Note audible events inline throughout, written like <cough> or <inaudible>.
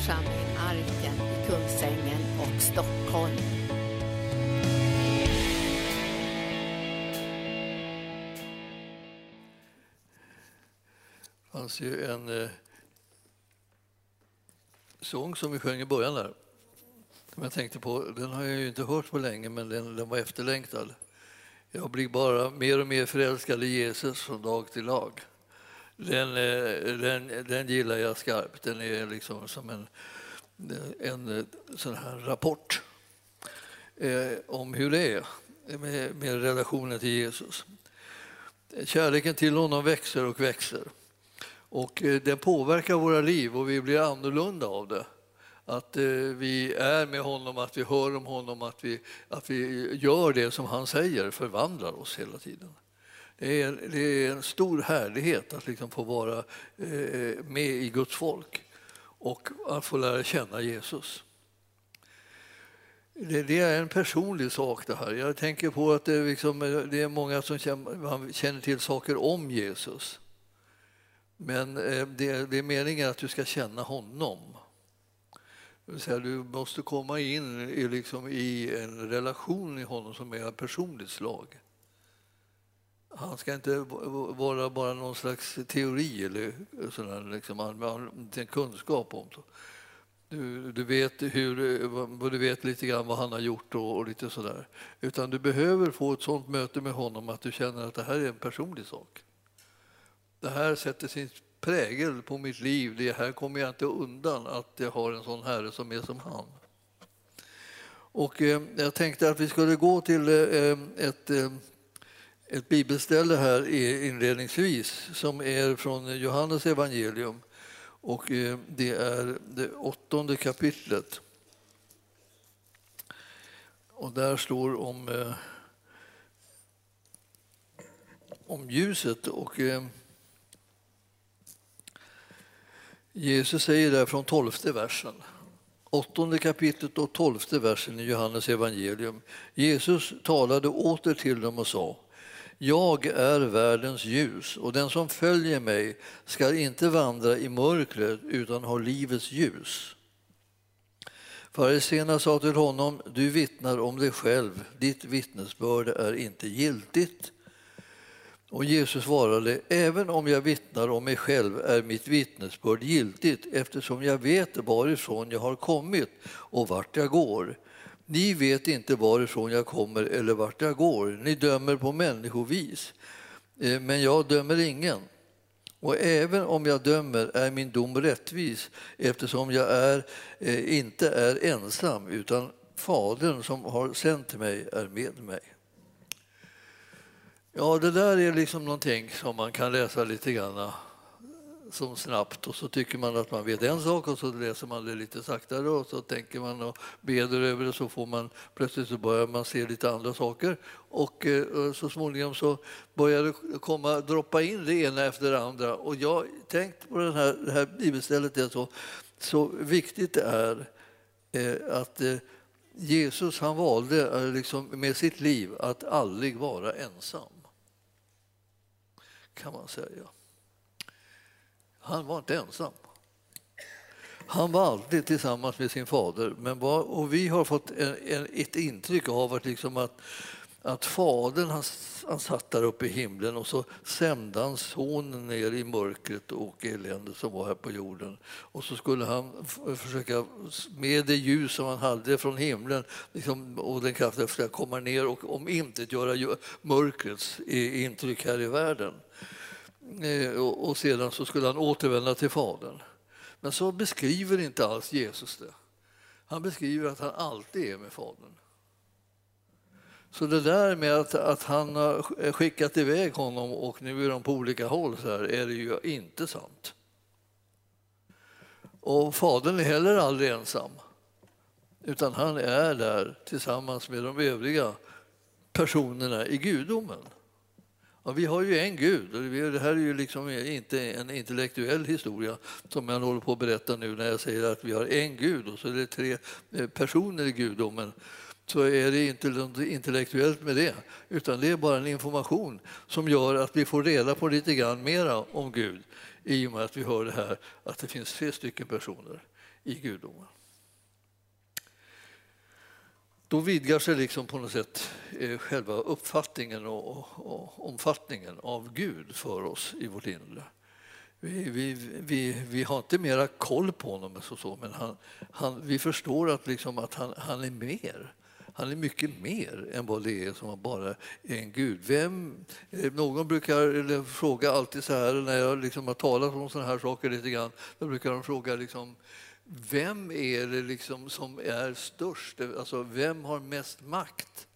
församling Arken i Kungsängen och Stockholm. Det fanns ju en eh, sång som vi sjöng i början där. Som jag tänkte på, den har jag ju inte hört på länge, men den, den var efterlängtad. Jag blir bara mer och mer förälskad i Jesus från dag till dag. Den, eh, den, den gillar jag skarpt. Den är liksom som en, en eh, sån här rapport eh, om hur det är med, med relationen till Jesus. Kärleken till honom växer och växer. Och eh, den påverkar våra liv och vi blir annorlunda av det. Att eh, vi är med honom, att vi hör om honom, att vi, att vi gör det som han säger, förvandlar oss hela tiden. Det är, det är en stor härlighet att liksom få vara eh, med i Guds folk och att få lära känna Jesus. Det, det, är en personlig sak det här. Jag tänker på att det, liksom, det är många som känner, känner till saker om Jesus. Men eh, det, det är meningen att du ska känna honom. Säga, du måste komma in i, liksom, i en relation i honom som är av personligt slag. Han ska inte vara bara någon slags teori eller sådär, liksom, en kunskap om. Så. Du, du, vet hur, du vet lite grann vad han har gjort och, och lite sådär. Utan du behöver få ett sådant möte med honom att du känner att det här är en personlig sak. Det här sätter sin prägel på mitt liv. Det här kommer jag inte undan att jag har en sån herre som är som han. Och eh, jag tänkte att vi skulle gå till eh, eh ett, eh, ett bibelställe här inledningsvis som är från Johannes evangelium. Och eh, det är det åttonde kapitlet. Och där står om, eh, om ljuset. och eh, Jesus säger där från tolfte versen, åttonde kapitlet och tolfte versen i Johannes evangelium. Jesus talade åter till dem och sa jag är världens ljus och den som följer mig ska inte vandra i mörkret utan ha livets ljus. Fariséerna sa till honom, du vittnar om dig själv, ditt vittnesbörd är inte giltigt. Och Jesus svarade, även om jag vittnar om mig själv är mitt vittnesbörd giltigt eftersom jag vet varifrån jag har kommit och vart jag går. Ni vet inte varifrån jag kommer eller vart jag går. Ni dömer på människovis, eh, men jag dömer ingen. Och även om jag dömer är min dom rättvis eftersom jag är, eh, inte är ensam utan Fadern som har sänt mig är med mig. Ja, det där är liksom någonting som man kan läsa lite grann som snabbt och så tycker man att man vet en sak och så läser man det lite saktare och så tänker man och beder över det så får man plötsligt så börjar man se lite andra saker. Och eh, så småningom så börjar det komma, droppa in det ena efter det andra. Och jag tänkt på den här, det här bibelstället är så, så viktigt det är eh, att eh, Jesus han valde liksom med sitt liv att aldrig vara ensam. Kan man säga. Han var inte ensam. Han var alltid tillsammans med sin fader. Men var, och vi har fått en, en, ett intryck av att, liksom att, att fadern han, han satt där uppe i himlen och så sände han sonen ner i mörkret och eländet som var här på jorden. Och så skulle han försöka, med det ljus som han hade från himlen liksom, och den kraften, försöka komma ner och om inte göra mörkrets intryck här i världen. Eh, och sedan så skulle han återvända till Fadern. Men så beskriver inte alls Jesus det. Han beskriver att han alltid är med Fadern. Så det där med att, att han har eh, skickat iväg honom och nu är de på olika håll så här, är det ju inte sant. Och Fadern är heller aldrig ensam, utan han är där tillsammans med de övriga personerna i gudomen. Ja, vi har ju en Gud. Det här är ju liksom inte en intellektuell historia som jag håller på att berätta nu när jag säger att vi har en Gud och så är det tre eh, personer i gudomen så är det inte något intellektuellt med det, utan det är bara en information som gör att vi får reda på lite grann mera om Gud i och med att vi hör det här att det finns tre stycken personer. i gudomen. Då vidgar sig liksom på något sätt eh, själva uppfattningen och, och omfattningen av Gud för oss i vårt inre. Vi, vi, vi, vi har inte mera koll på honom, så, så, men han, han, vi förstår att, liksom att han, han är mer. Han är mycket mer än vad det är som bara är en gud. Vem, eh, någon brukar fråga alltid så här när jag liksom har talat om sådana här saker lite grann. Då brukar de fråga liksom, vem är det liksom som är störst? Alltså, vem har mest makt?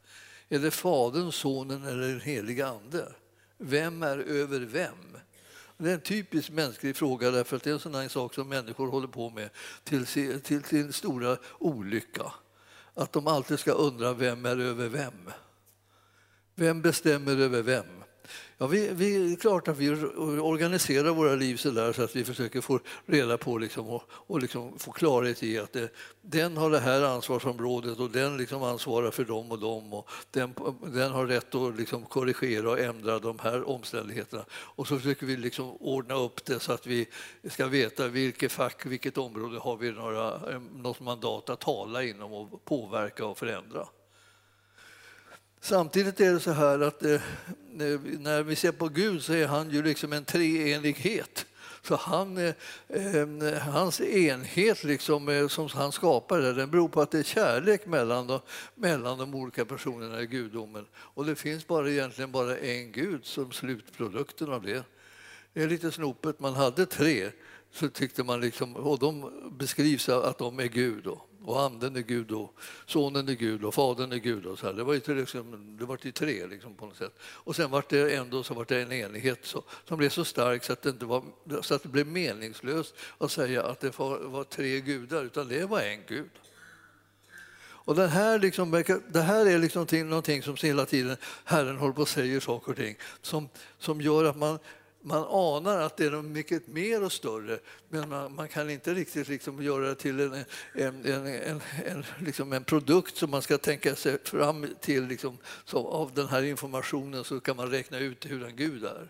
Är det Fadern, Sonen eller den helige Ande? Vem är över vem? Det är en typisk mänsklig fråga därför att det är en sån sak som människor håller på med till sin, till sin stora olycka. Att de alltid ska undra vem är över vem. Vem bestämmer över vem? Ja, vi, vi, det är klart att vi organiserar våra liv så där så att vi försöker få reda på liksom, och, och liksom få klarhet i att det, den har det här ansvarsområdet och den liksom ansvarar för dem och dem och den, den har rätt att liksom korrigera och ändra de här omständigheterna. Och så försöker vi liksom ordna upp det så att vi ska veta vilket fack, vilket område har vi några, något mandat att tala inom och påverka och förändra. Samtidigt är det så här att eh, när vi ser på Gud så är han ju liksom en treenighet. Så han, eh, hans enhet liksom, eh, som han skapar den beror på att det är kärlek mellan de, mellan de olika personerna i gudomen. Och det finns bara egentligen bara en gud som slutprodukten av det. Det är lite snopet, man hade tre så tyckte man liksom, och de beskrivs att de är Gud. Då och anden är Gud och sonen är Gud och fadern är Gud. Och så här. Det var ju liksom, det var till tre liksom, på något sätt. Och sen var det ändå så var det en enighet så, som blev så stark så att, det inte var, så att det blev meningslöst att säga att det var, var tre gudar, utan det var en Gud. Och det här liksom, det här är liksom någonting som hela tiden Herren håller på och säger saker och ting som, som gör att man man anar att det är något mycket mer och större men man, man kan inte riktigt liksom göra det till en, en, en, en, en, liksom en produkt som man ska tänka sig fram till. Liksom, så av den här informationen så kan man räkna ut hur en Gud är.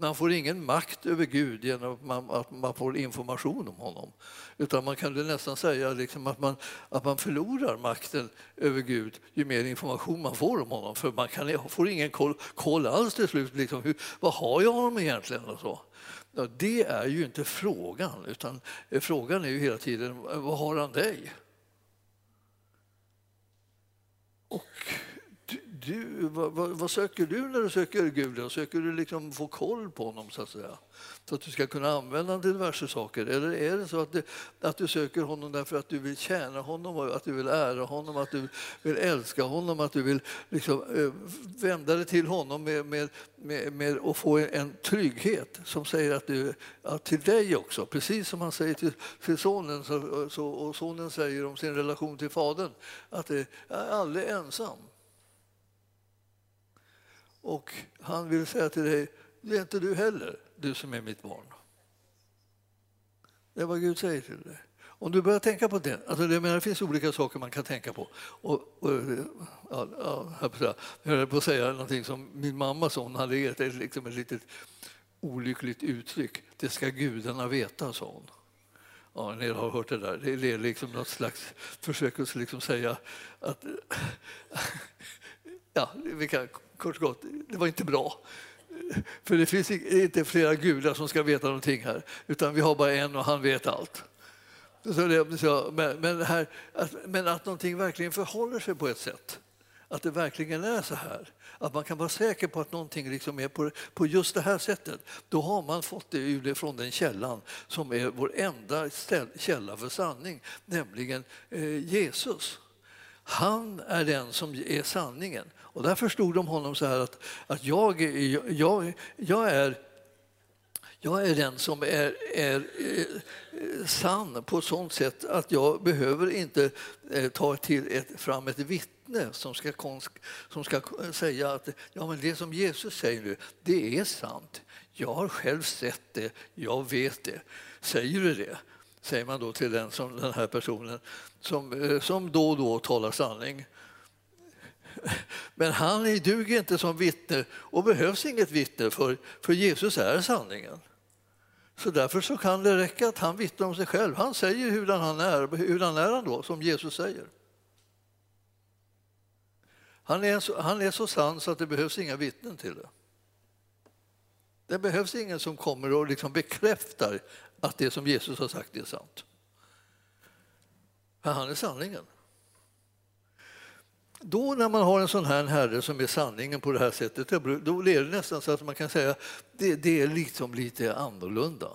Man får ingen makt över Gud genom att man får information om honom. Utan man kan nästan säga liksom att, man, att man förlorar makten över Gud ju mer information man får om honom. För man kan, får ingen koll, koll alls till slut. Liksom, hur, vad har jag honom egentligen? Och så. Ja, det är ju inte frågan, utan frågan är ju hela tiden vad har han dig? Och du, vad, vad, vad, söker du när du söker Gud? Söker du liksom få koll på honom så att säga? Så att du ska kunna använda honom till diverse saker? Eller är det så att, du, att du söker honom därför att du vill tjäna honom, att du vill ära honom, att du vill älska honom, att du vill liksom, eh, vända dig till honom med, med, med, med och få en trygghet som säger att, du, att till dig också, precis som han säger till, till sonen så, så, och sonen säger om sin relation till fadern, att det är aldrig ensam. Och han vill säga till dig, det är inte du heller, du som är mitt barn. Det är vad Gud säger till dig. Om du börjar tänka på det, alltså det, menar, det finns olika saker man kan tänka på. Och, och, ja, ja, jag höll på att säga någonting som min mamma sa, hon hade ett, liksom ett litet olyckligt uttryck. Det ska gudarna veta, sa hon. Ja, ni har hört det där. Det är liksom något slags försök att liksom säga att... Ja, vi kan kort och gott, det var inte bra. För det finns inte flera gudar som ska veta någonting här, utan vi har bara en och han vet allt. Så det, så, men, men, här, att, men att någonting verkligen förhåller sig på ett sätt, att det verkligen är så här, att man kan vara säker på att någonting liksom är på, på just det här sättet, då har man fått det ur från den källan som är vår enda källa för sanning, nämligen eh, Jesus. Han är den som är sanningen. Och där förstod de honom så här att, att jag, jag, jag, är, jag är den som är, är eh, sann på ett sådant sätt att jag behöver inte eh, ta till ett, fram ett vittne som ska, som ska säga att ja, men det som Jesus säger nu, det är sant. Jag har själv sett det, jag vet det. Säger du det? säger man då till den, som, den här personen som, eh, som då och då talar sanning. Men han duger inte som vittne och behövs inget vittne för, för Jesus är sanningen. Så därför så kan det räcka att han vittnar om sig själv. Han säger hur han är, hur han är han då, som Jesus säger. Han är, så, han är så sann så att det behövs inga vittnen till det. Det behövs ingen som kommer och liksom bekräftar att det som Jesus har sagt är sant. För han är sanningen. Då när man har en sån här herre som är sanningen på det här sättet, då är det nästan så att man kan säga det, det är liksom lite annorlunda.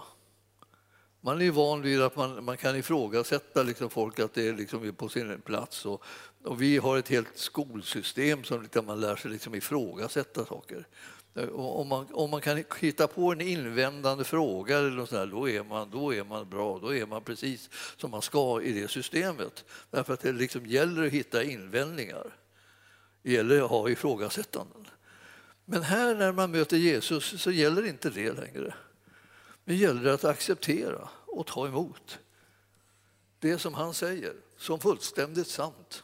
Man är van vid att man, man kan ifrågasätta liksom folk att det är liksom på sin plats. Och, och vi har ett helt skolsystem som liksom man lär sig liksom ifrågasätta saker. Eh, om, man, om man kan hitta på en invändande fråga eller något sådär, då, är man, då är man bra. Då är man precis som man ska i det systemet. Därför att det liksom gäller att hitta invändningar. Det gäller att ha ifrågasättanden. Men här när man möter Jesus så gäller inte det längre. Det gäller att acceptera och ta emot det som han säger som fullständigt sant.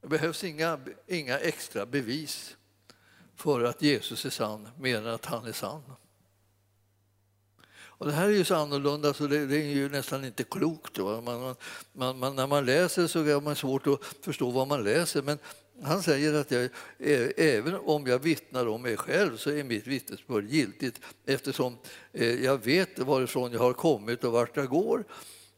Det behövs inga, inga extra bevis för att Jesus är sann, mer än att han är sann. Och det här är ju så annorlunda så det, det är ju nästan inte klokt. Man, man, man, när man läser så har man svårt att förstå vad man läser. Men han säger att jag, även om jag vittnar om mig själv så är mitt vittnesbörd giltigt eftersom jag vet varifrån jag har kommit och vart jag går.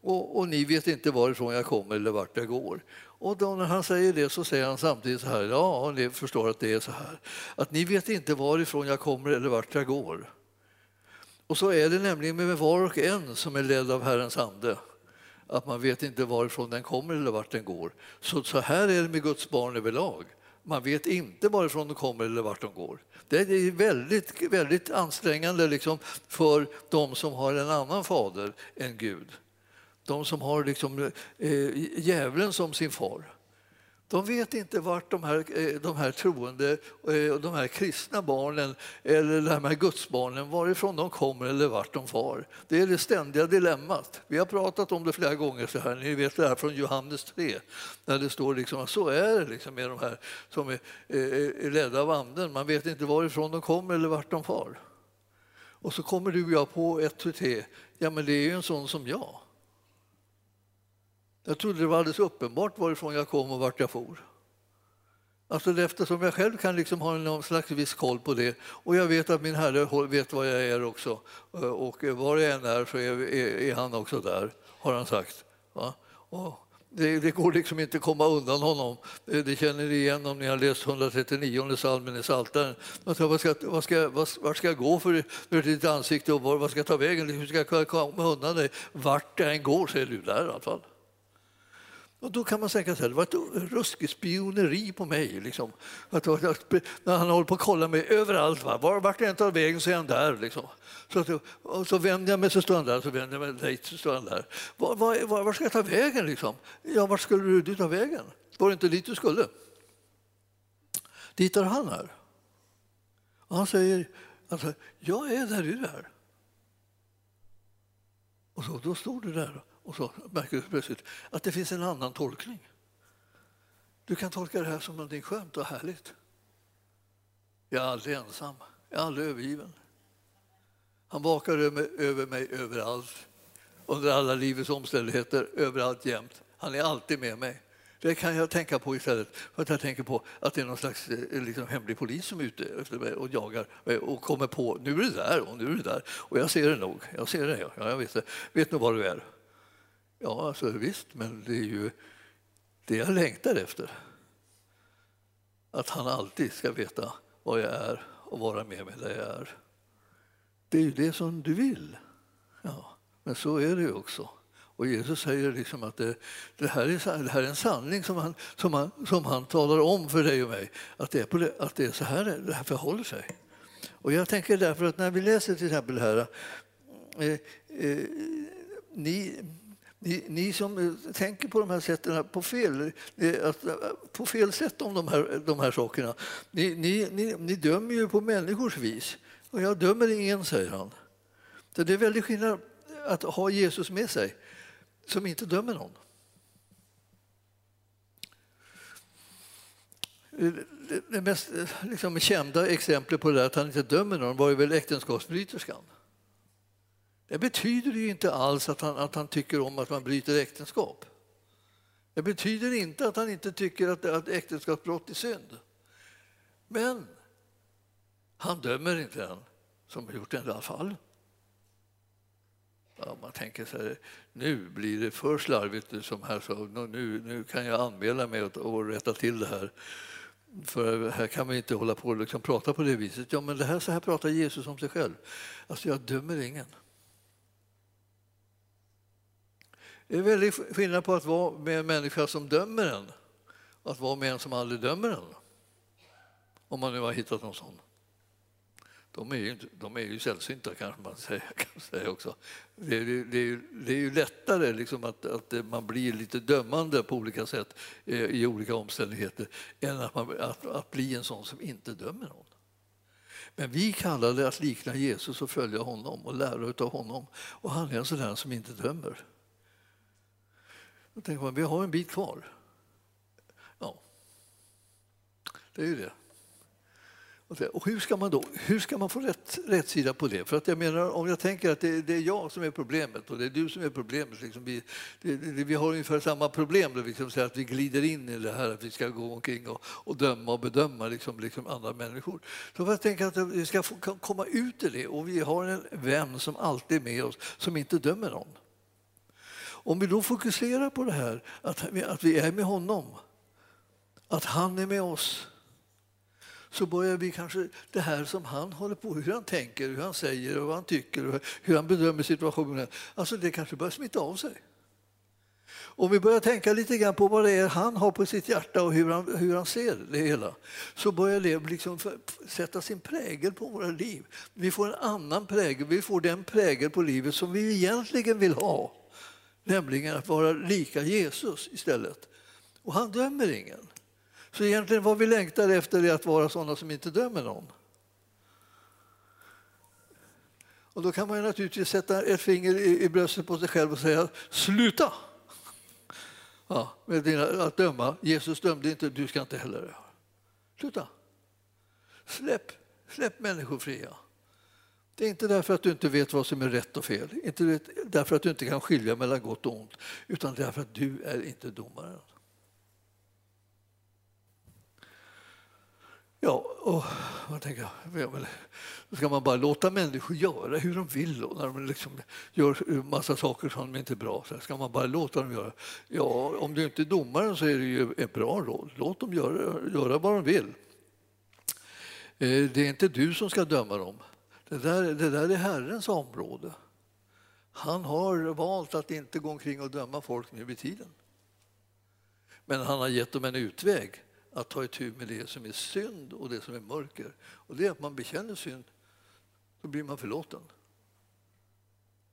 Och, och, ni vet inte varifrån jag kommer eller vart jag går. Och då när han säger det så säger han samtidigt så här, ja, ni förstår att det är så här, att ni vet inte varifrån jag kommer eller vart jag går. Och så är det nämligen med var och en som är ledd av Herrens ande att man vet inte varifrån den kommer eller vart den går. Så, så här är det med Guds barn överlag. Man vet inte varifrån de kommer eller vart de går. Det är väldigt, väldigt ansträngande liksom för de som har en annan fader än Gud. De som har liksom, eh, djävulen som sin far. De vet inte vart de här, eh, de här troende eh, de här kristna barnen eller de här gudsbarnen, varifrån de kommer eller vart de far. Det är det ständiga dilemmat. Vi har pratat om det flera gånger. så här. Ni vet det här från Johannes 3, där det står liksom att så är det liksom med de här som är, eh, är ledda av anden. Man vet inte varifrån de kommer eller vart de far. Och så kommer du och jag på ett tre. Ja, men det är ju en sån som jag. Jag trodde det var alldeles uppenbart varifrån jag kom och vart jag for. Alltså eftersom jag själv kan liksom ha någon slags viss koll på det och jag vet att min Herre vet var jag är också och var jag än är så är, är, är han också där, har han sagt. Det, det, går liksom inte att komma undan honom. Det, det känner ni igen om ni har läst 139 salmen i Psaltaren. Alltså, vad ska, vad ska, vart ska jag gå för, för ditt ansikte och var, vad ska jag ta vägen? Hur ska jag komma undan dig? Vart jag än går så är du där i alla fall. Och då kan man tänka att det var ett ruskigt spioneri på mig. Liksom. Att, att, när han håller på att kolla mig överallt. Va? Var, vart jag än tar vägen så är han där. Liksom. Så, att, och så vänder jag mig så står han där, så vänder jag mig dit så står han där. Var, var, var, var ska jag ta vägen? Liksom? Ja, vart skulle du ta vägen? Var det inte dit du skulle? Dit där han är. Och han säger alltså, jag är där du är. Och så, då står du där och så märker du plötsligt att det finns en annan tolkning. Du kan tolka det här som någonting skönt och härligt. Jag är aldrig ensam, jag är aldrig övergiven. Han vakar över mig överallt, under alla livets omständigheter, överallt jämt. Han är alltid med mig. Det kan jag tänka på istället för att jag tänker på att det är någon slags eh, liksom, hemlig polis som är ute efter mig och jagar eh, och kommer på nu är du där och nu är du där. Och jag ser det nog. Jag ser det, ja, jag vet, det. vet nog var du är. Ja, alltså, visst, men det är ju det jag längtar efter. Att han alltid ska veta var jag är och vara med mig där jag är. Det är ju det som du vill. Ja, men så är det ju också. Och Jesus säger liksom att det, det, här är, det här är en sanning som han, som, han, som han talar om för dig och mig. Att det är, på det, att det är så här det här förhåller sig. Och jag tänker därför att när vi läser till exempel här eh, eh, ni, ni, ni, som eh, tänker på de här sätten på fel, eh, eh, på fel sätt om de här, de här sakerna, ni, ni, ni, ni dömer ju på människors vis. Och jag dömer ingen, säger han. Så det är väldigt skillnad att ha Jesus med sig som inte dömer någon. Det mest liksom, kända exemplet på det där, att han inte dömer någon var ju väl äktenskapsbryterskan. Det betyder ju inte alls att han, att han tycker om att man bryter äktenskap. Det betyder inte att han inte tycker att, att äktenskapsbrott är synd. Men han dömer inte den som har gjort det i alla fall. Ja, man tänker så här, nu blir det för slarvigt som här, så nu, nu kan jag anmäla mig och, och rätta till det här. För här kan man inte hålla på och liksom prata på det viset. Ja, men det här, så här pratar Jesus om sig själv. Alltså, jag dömer ingen. Det är väldigt skillnad på att vara med en människa som dömer en och att vara med en som aldrig dömer en. Om man nu har hittat någon sån. De är ju, de är ju sällsynta kanske man <laughs> säger, kan säga också. Det är, det är, det är ju lättare liksom att, att man blir lite dömande på olika sätt eh, i olika omständigheter än att, man, att, att bli en sån som inte dömer någon. Men vi kallar det att likna Jesus och följa honom och lära av honom. Och han är en sån som inte dömer. Då tänker man, vi har en bit kvar. Ja, det är ju det. Och hur ska man då hur ska man få rätt, rätt sida på det? För att jag menar, om jag tänker att det, det är jag som är problemet och det är du som är problemet. Liksom vi, det, det, vi har ungefär samma problem, då, liksom, så att vi glider in i det här att vi ska gå omkring och, och döma och bedöma liksom, liksom andra människor. Så jag tänker att vi ska få komma ut ur det och vi har en vän som alltid är med oss, som inte dömer någon. Om vi då fokuserar på det här, att vi, att vi är med honom, att han är med oss så börjar vi kanske det här som han håller på hur han tänker, hur han säger och vad han tycker och hur han bedömer situationen. Alltså det kanske börjar smitta av sig. Om vi börjar tänka lite grann på vad det är han har på sitt hjärta och hur han, hur han ser det hela så börjar det liksom sätta sin prägel på våra liv. Vi får en annan prägel, vi får den prägel på livet som vi egentligen vill ha. Nämligen att vara lika Jesus istället. Och han dömer ingen. Så egentligen vad vi längtar efter är att vara sådana som inte dömer någon. Och då kan man naturligtvis sätta ett finger i, i bröstet på sig själv och säga sluta! Ja, med dina, att döma. Jesus dömde inte, du ska inte heller göra. Sluta! Släpp, släpp människor fria. Det är inte därför att du inte vet vad som är rätt och fel, inte därför att du inte kan skilja mellan gott och ont, utan därför att du är inte domaren. Ja, och man tänker, ska man bara låta människor göra hur de vill och när de liksom gör massa saker som inte är bra? Så ska man bara låta dem göra? Ja, om du inte är domaren så är det ju ett bra råd. Låt dem göra, göra vad de vill. Eh, det är inte du som ska döma dem. Det där, det där är Herrens område. Han har valt att inte gå omkring och döma folk nu i tiden. Men han har gett dem en utväg att ta itu med det som är synd och det som är mörker. Och det är att man bekänner synd, då blir man förlåten.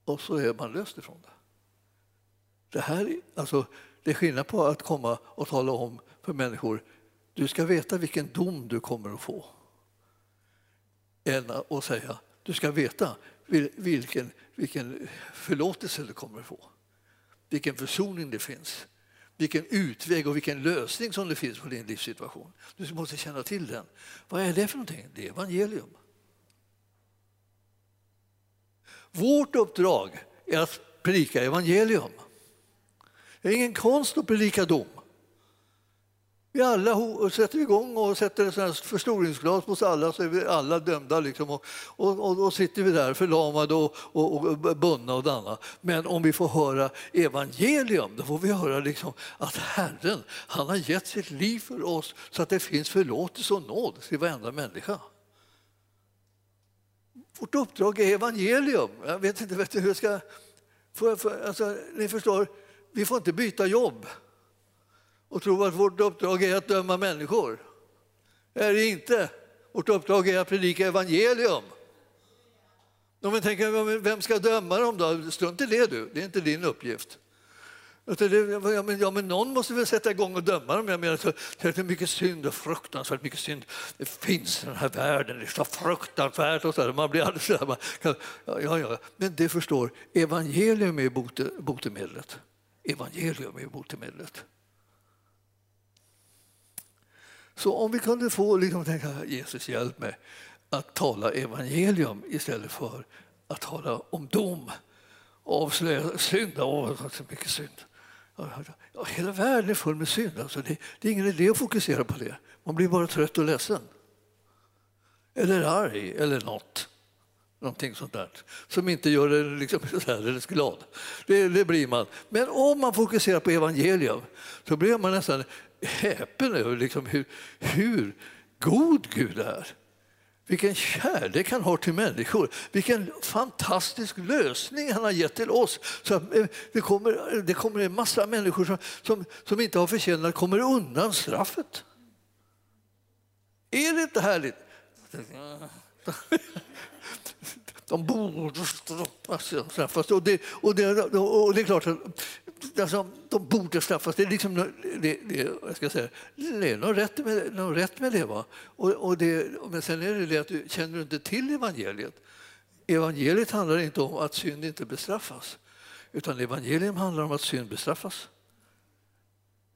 Och så är man löst ifrån det. Det, här, alltså, det är skillnad på att komma och tala om för människor du ska veta vilken dom du kommer att få än att säga du ska veta vilken, vilken förlåtelse du kommer att få. Vilken försoning det finns vilken utväg och vilken lösning som det finns på din livssituation. Du måste känna till den. Vad är det för någonting? Det är evangelium. Vårt uppdrag är att predika evangelium. Det är ingen konst att predika dom. Vi alla sätter igång och sätter ett förstoringsglas på oss alla så är vi alla dömda. Liksom, och, och, och, sitter vi där förlamade och, och, och bundna och danna. Men om vi får höra evangelium, då får vi höra liksom att Herren han har gett sitt liv för oss så att det finns förlåtelse och nåd till varenda människa. Vårt uppdrag är evangelium. Jag vet inte vet hur jag ska... För, för, alltså, ni förstår, vi får inte byta jobb och tro att vårt uppdrag är att döma människor. Det är det inte. Vårt uppdrag är att predika evangelium. Om tänker, vem ska döma dem då? Strunt i det du, det är inte din uppgift. Ja men, ja, men någon måste väl sätta igång och döma dem. Jag menar, det är mycket synd och fruktansvärt mycket synd. Det finns i den här världen, det är så fruktansvärt. Och så man blir alldeles så man kan, ja, ja, ja, Men det förstår, evangelium är bote, botemedlet. Evangelium är botemedlet. Så om vi kunde få liksom, tänka, Jesus hjälp mig att tala evangelium istället för att tala om dom och avslöja synd. Åh, så mycket synd. Ja, hela världen är full med synd. Alltså det, det, är ingen idé att fokusera på det. Man blir bara trött och ledsen. Eller arg eller något. Någonting sånt där som inte gör en liksom, <laughs> glad. Det, det, blir man. Men om man fokuserar på evangelium så blir man nästan häpen över liksom hur, hur god Gud är. Vilken kärlek han har till människor. Vilken fantastisk lösning han har gett till oss. Så eh, det, kommer, det kommer en massa människor som, som, som inte har förtjänat kommer undan straffet. Är det inte härligt? <laughs> De borde straffas. Och det, och det, och det är klart att alltså, de borde straffas. Det är, liksom, det, det, jag ska säga, det är något rätt med, något rätt med det. Va? Och, och det. Men sen är det det att du känner inte till evangeliet. Evangeliet handlar inte om att synd inte bestraffas. Utan evangelium handlar om att synd bestraffas.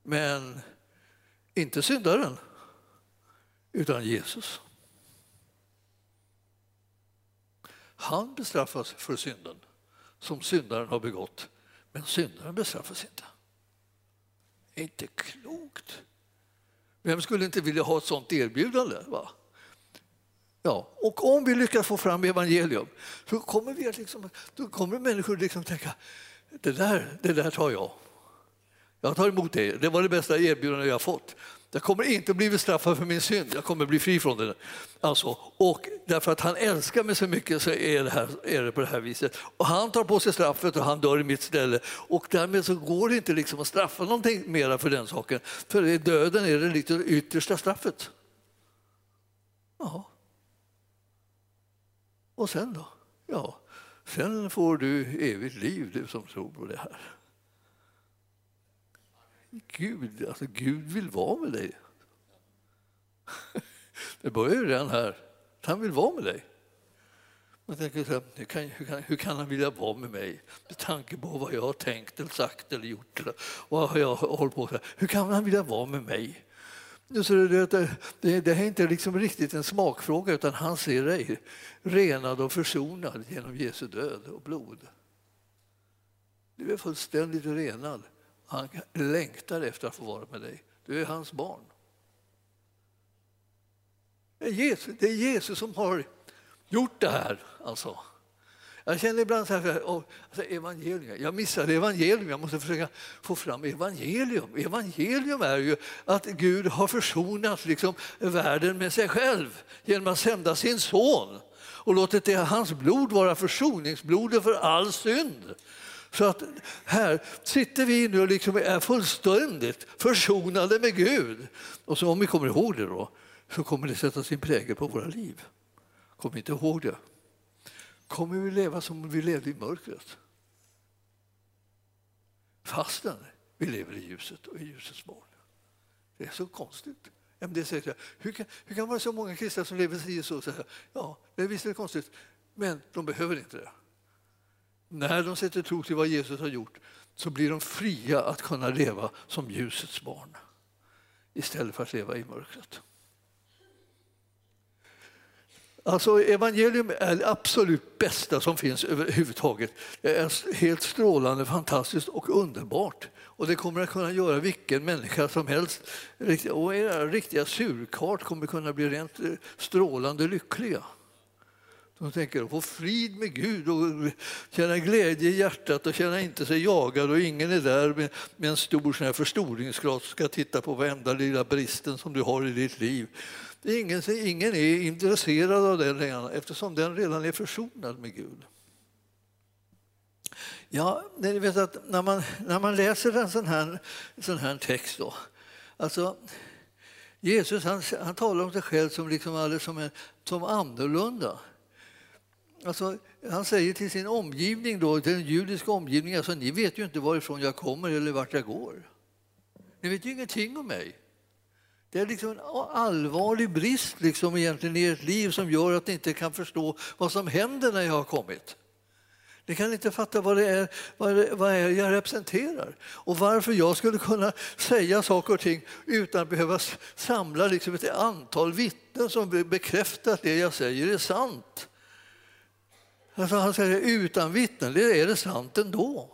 Men inte syndaren, utan Jesus. Han bestraffas för synden som syndaren har begått, men syndaren bestraffas inte. Det är inte klokt. Vem skulle inte vilja ha ett sånt erbjudande? Va? Ja, och om vi lyckas få fram evangelium så kommer, vi att liksom, då kommer människor liksom tänka det där, det där tar jag. Jag tar emot det. Det var det bästa erbjudandet jag fått. Jag kommer inte bli bestraffad för min synd, jag kommer bli fri från den. Alltså, och därför att han älskar mig så mycket så är det, här, är det på det här viset. Och han tar på sig straffet och han dör i mitt ställe. Och därmed så går det inte liksom att straffa någonting mera för den saken. För döden är det lite yttersta straffet. Ja. Och sen då? Ja, sen får du evigt liv, du som tror på det här. Gud, alltså Gud vill vara med dig. <laughs> Det börjar ju redan här. Han vill vara med dig. Man tänker så här, hur, kan, hur, kan, hur kan han vilja vara med mig med tanke på vad jag har tänkt eller sagt eller gjort? Eller vad jag hållit på med. Hur kan han vilja vara med mig? Så det, det, det, det är inte liksom riktigt en smakfråga utan han ser dig renad och försonad genom Jesu död och blod. Du är fullständigt renad. Han längtar efter att få vara med dig. Du är hans barn. Det är Jesus, det är Jesus som har gjort det här. Alltså. Jag känner ibland så här, oh, alltså evangelium. jag missade evangelium, jag måste försöka få fram evangelium. Evangelium är ju att Gud har försonat liksom världen med sig själv genom att sända sin son och låtit det, hans blod vara försoningsblodet för all synd. Så att här sitter vi nu och liksom är fullständigt försonade med Gud. Och så om vi kommer ihåg det då, så kommer det sätta sin prägel på våra liv. Kom inte ihåg det. Kommer vi leva som vi levde i mörkret? Fastän vi lever i ljuset och i ljusets barn. Det är så konstigt. Det säger, hur, kan, hur kan det vara så många kristna som lever i så? Ja, det är visst konstigt, men de behöver inte det. När de sätter tro till vad Jesus har gjort så blir de fria att kunna leva som ljusets barn istället för att leva i mörkret. Alltså evangelium är det absolut bästa som finns överhuvudtaget. Det är helt strålande, fantastiskt och underbart. Och det kommer att kunna göra vilken människa som helst, och era riktiga surkart kommer kunna bli rent eh, strålande lyckliga. De tänker att få frid med Gud och känna glädje i hjärtat och känna inte sig jagad och ingen är där med, med en stor sån här förstoringsglas och ska titta på varenda lilla bristen som du har i ditt liv. Ingen, ingen är intresserad av den redan, eftersom den redan är försonad med Gud. Ja, ni vet att när man, när man läser en sån här, sån här text då, alltså Jesus han, han talar om sig själv som, liksom, som, en, som annorlunda. Alltså, han säger till sin omgivning, då, till den judiska omgivningen, alltså, ni vet ju inte varifrån jag kommer eller vart jag går. Ni vet ju ingenting om mig. Det är liksom en allvarlig brist liksom egentligen i ert liv som gör att ni inte kan förstå vad som händer när jag har kommit. Ni kan inte fatta vad det är, vad det, vad är jag representerar och varför jag skulle kunna säga saker och ting utan att behöva samla liksom ett antal vittnen som bekräftar att det jag säger är sant. Alltså han säger utan vittnen, det är det sant ändå.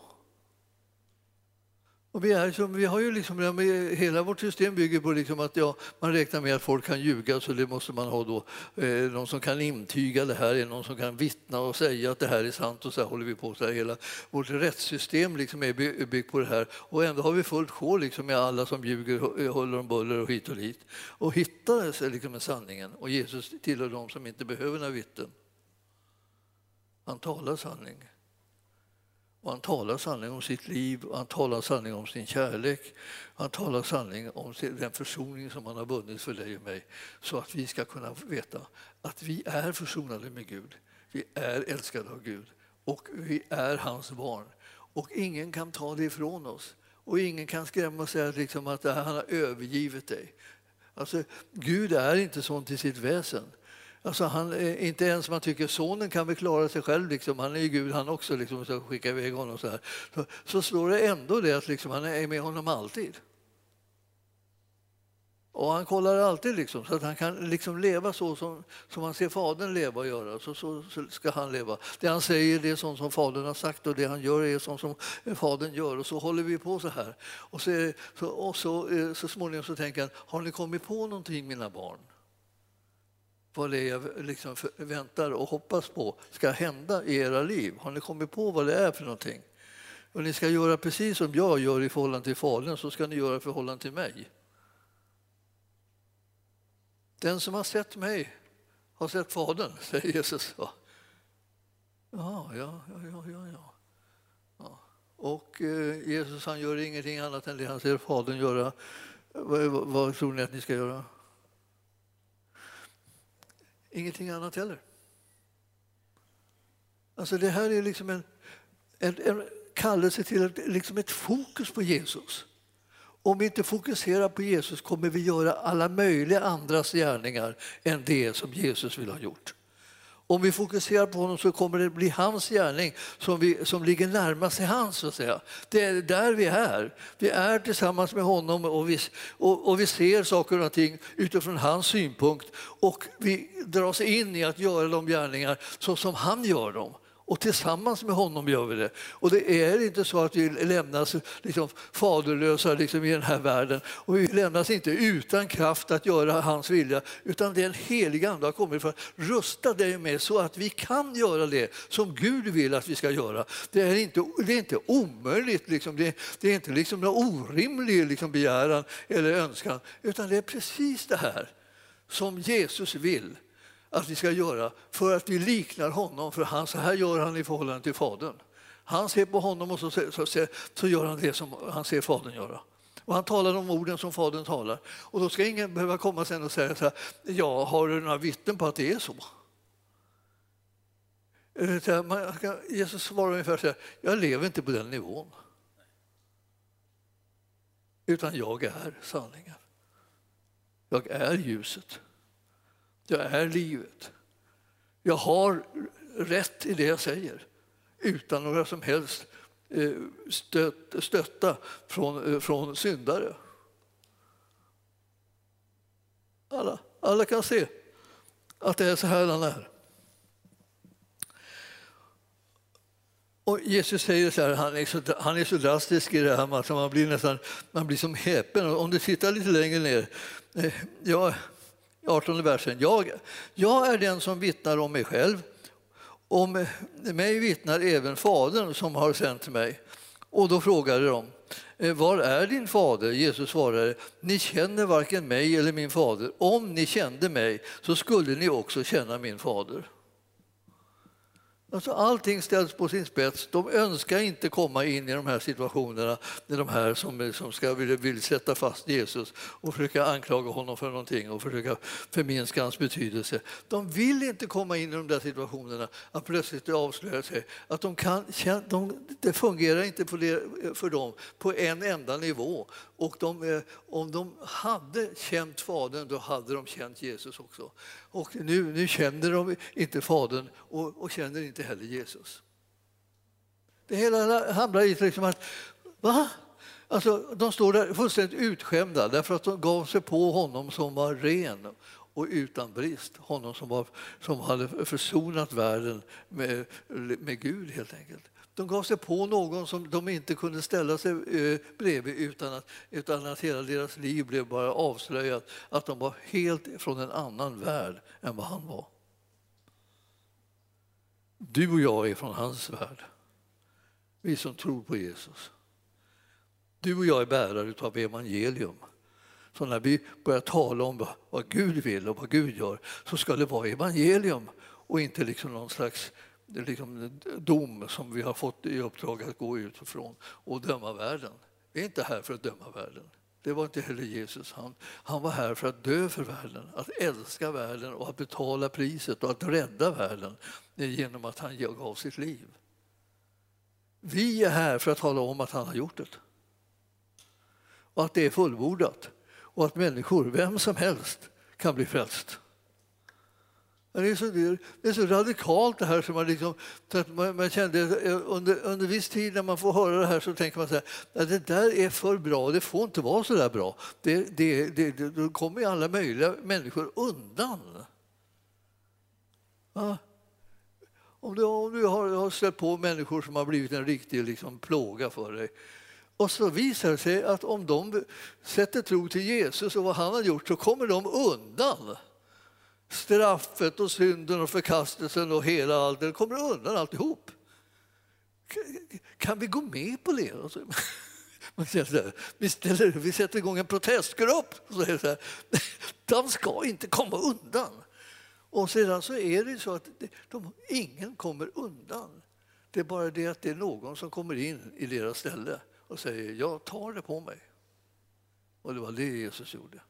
Och vi, är som, vi har ju liksom, hela vårt system bygger på liksom att ja, man räknar med att folk kan ljuga så det måste man ha då, eh, någon som kan intyga det här, någon som kan vittna och säga att det här är sant och så här håller vi på. Så här, hela vårt rättssystem liksom är byggt på det här och ändå har vi fullt sjå liksom med alla som ljuger, eh, håller om buller och hit och dit och hittar liksom sanningen och Jesus tillhör de som inte behöver några vittnen. Han talar sanning. Och han talar sanning om sitt liv, och han talar sanning om sin kärlek. Han talar sanning om den försoning som han har vunnit för dig och mig så att vi ska kunna veta att vi är försonade med Gud. Vi är älskade av Gud och vi är hans barn. Och ingen kan ta det ifrån oss. Och ingen kan skrämma och säga liksom att han har övergivit dig. Alltså, Gud är inte sånt i sitt väsen. Alltså han, eh, inte ens man tycker sonen kan väl klara sig själv, liksom. han är ju Gud han också, liksom, så skicka iväg honom så här. Så, så slår det ändå det att liksom, han är med honom alltid. Och han kollar alltid liksom, så att han kan liksom leva så som, som han ser Fadern leva och göra. Så, så, så, ska han leva. Det han säger det är sånt som Fadern har sagt och det han gör är sånt som eh, Fadern gör. Och så håller vi på så här. Och så, så, och så, eh, så småningom så tänker han, har ni kommit på någonting mina barn? Vad det är jag liksom väntar och hoppas på ska hända i era liv? Har ni kommit på vad det är för någonting? Och ni ska göra precis som jag gör i förhållande till Fadern, så ska ni göra i förhållande till mig. Den som har sett mig har sett Fadern, <laughs> säger Jesus. Ja, ja, ja, ja, ja. ja. Och eh, Jesus han gör ingenting annat än det han ser Fadern göra. Vad, vad tror ni att ni ska göra? Ingenting annat heller. Alltså det här är liksom en, en, en kallelse till ett, liksom ett fokus på Jesus. Om vi inte fokuserar på Jesus kommer vi göra alla möjliga andras gärningar än det som Jesus vill ha gjort. Om vi fokuserar på honom så kommer det bli hans gärning som, vi, som ligger närmast till hans. Så att säga. Det är där vi är. Vi är tillsammans med honom och vi, och, och vi ser saker och ting utifrån hans synpunkt och vi dras in i att göra de gärningar så som han gör dem. Och tillsammans med honom gör vi det. Och det är inte så att vi lämnas liksom faderlösa liksom i den här världen. Och vi lämnas inte utan kraft att göra hans vilja. Utan den heliga Ande har kommit för att rusta dig med så att vi kan göra det som Gud vill att vi ska göra. Det är inte, det är inte omöjligt, liksom. det, det, är inte liksom någon orimlig liksom begäran eller önskan. Utan det är precis det här som Jesus vill att vi ska göra för att vi liknar honom. För han, så här gör han i förhållande till Fadern. Han ser på honom och så, så, så, så gör han det som han ser Fadern göra. Och han talar om orden som Fadern talar. Och då ska ingen behöva komma sen och säga så här, ja, har du några vittnen på att det är så? Jesus svarar ungefär så här, jag lever inte på den nivån. Utan jag är sanningen. Jag är ljuset. Jag är livet. Jag har rätt i det jag säger utan några som helst eh, stöt, stötta från, eh, från syndare. Alla, alla kan se att det är så här han är. Och Jesus säger så här, han är så, han är så drastisk i det här att man blir nästan man blir som häpen. Om du tittar lite längre ner. Eh, i 18 versen. Jag, jag är den som vittnar om mig själv. Om mig vittnar även Fadern som har sänt mig. Och då frågade de, eh, var är din fader? Jesus svarade, ni känner varken mig eller min fader. Om ni kände mig så skulle ni också känna min fader. Alltså allting ställs på sin spets. De önskar inte komma in i de här situationerna med de här som, som ska, vill, vill sätta fast Jesus och försöka anklaga honom för någonting och försöka förminska hans betydelse. De vill inte komma in i de där situationerna att plötsligt avslöja sig. Att de kan, de, det fungerar inte för, för dem på en enda nivå. Och de, eh, om de hade känt Fadern, då hade de känt Jesus också. Och nu, nu känner de inte Fadern och, och känner inte heller Jesus. Det hela handlar om liksom att va? Alltså, de står där fullständigt utskämda därför att de gav sig på honom som var ren och utan brist. Honom som, var, som hade försonat världen med, med Gud helt enkelt. De gav sig på någon som de inte kunde ställa sig eh, bredvid utan att, utan att hela deras liv blev bara avslöjat. Att de var helt från en annan värld än vad han var. Du och jag är från hans värld. Vi som tror på Jesus. Du och jag är bärare av evangelium. Så när vi börjar tala om vad Gud vill och vad Gud gör så ska det vara evangelium och inte liksom någon slags liksom dom som vi har fått i uppdrag att gå ut ifrån och döma världen. Vi är inte här för att döma världen. Det var inte heller Jesus. Han, han var här för att dö för världen, att älska världen och att betala priset och att rädda världen genom att han gav sitt liv. Vi är här för att tala om att han har gjort det. Och att det är fullbordat. Och att människor, vem som helst, kan bli frälst. Det är, så, det är så radikalt det här som man, liksom, att man, man kände eh, under, under viss tid när man får höra det här så tänker man så här, att det där är för bra, det får inte vara så där bra. Det, det, det, då kommer alla möjliga människor undan. Ja. Om du, om du har, har stött på människor som har blivit en riktig liksom, plåga för dig och så visar det sig att om de sätter tro till Jesus och vad han har gjort så kommer de undan straffet och synden och förkastelsen och hela allt. Det kommer undan alltihop. Kan vi gå med på det? <laughs> Vi, ställer, vi sätter igång en protestgrupp. Så så här, <laughs> de ska inte komma undan. Och sedan så är det så att de, ingen kommer undan. Det är bara det att det är någon som kommer in i deras ställe och säger jag tar det på mig. Och det var det Jesus gjorde.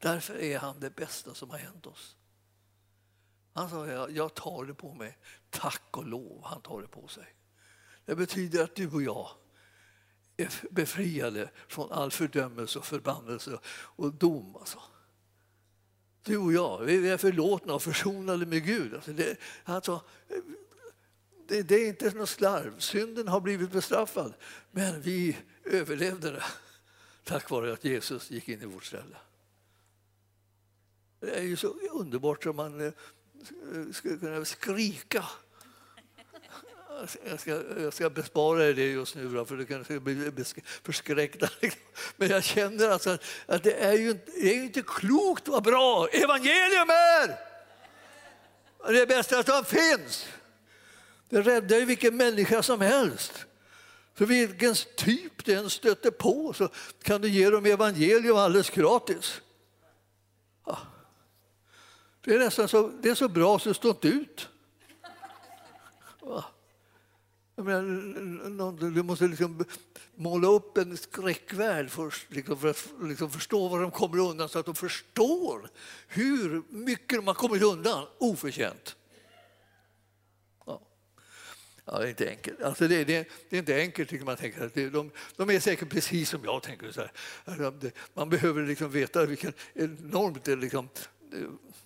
Därför är han det bästa som har hänt oss. Han sa jag tar det på mig. Tack och lov, han tar det på sig. Det betyder att du och jag är befriade från all fördömelse och förbannelse och dom. Alltså. Du och jag, vi är förlåtna och försonade med Gud. Alltså det, alltså, det, det är inte något slarv. Synden har blivit bestraffad, men vi överlevde det tack vare att Jesus gick in i vårt ställe. Det är ju så underbart som man eh, skulle kunna skrika. Jag ska, jag ska bespara er det just nu, för du kanske blir förskräckta. Men jag känner alltså att det är ju inte, det är inte klokt vad bra evangelium är! Det är bästa som finns. Det räddar ju vilken människa som helst. För vilken typ du än stöter på så kan du ge dem evangelium alldeles gratis. Ja. Det är nästan så, det är så bra så det står inte ut. Ja. Menar, du måste liksom måla upp en skräckvärld först liksom för att liksom förstå vad de kommer undan så att de förstår hur mycket de har kommit undan oförtjänt. Ja, det är inte enkelt. Alltså det, det, det är inte enkelt, tycker man. Tänker. De, de är säkert precis som jag tänker. Så här. Man behöver liksom veta vilken enormt eh, liksom,